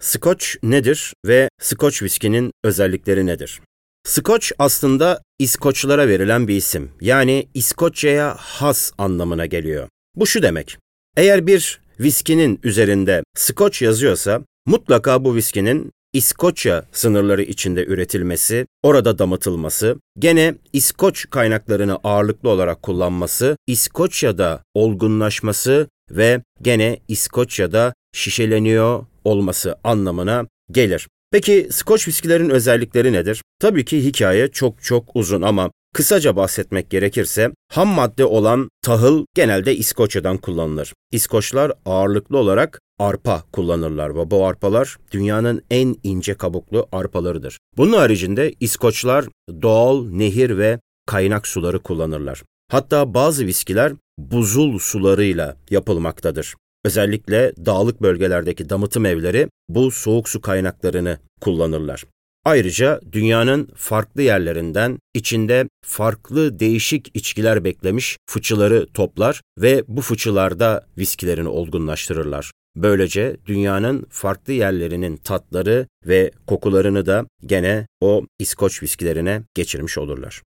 Scotch nedir ve Scotch viskinin özellikleri nedir? Scotch aslında İskoçlara verilen bir isim. Yani İskoçya'ya has anlamına geliyor. Bu şu demek. Eğer bir viskinin üzerinde Scotch yazıyorsa mutlaka bu viskinin İskoçya sınırları içinde üretilmesi, orada damıtılması, gene İskoç kaynaklarını ağırlıklı olarak kullanması, İskoçya'da olgunlaşması ve gene İskoçya'da şişeleniyor olması anlamına gelir. Peki Scotch viskilerin özellikleri nedir? Tabii ki hikaye çok çok uzun ama kısaca bahsetmek gerekirse ham madde olan tahıl genelde İskoçya'dan kullanılır. İskoçlar ağırlıklı olarak arpa kullanırlar ve bu arpalar dünyanın en ince kabuklu arpalarıdır. Bunun haricinde İskoçlar doğal nehir ve kaynak suları kullanırlar. Hatta bazı viskiler buzul sularıyla yapılmaktadır. Özellikle dağlık bölgelerdeki damıtım evleri bu soğuk su kaynaklarını kullanırlar. Ayrıca dünyanın farklı yerlerinden içinde farklı değişik içkiler beklemiş fıçıları toplar ve bu fıçılarda viskilerini olgunlaştırırlar. Böylece dünyanın farklı yerlerinin tatları ve kokularını da gene o İskoç viskilerine geçirmiş olurlar.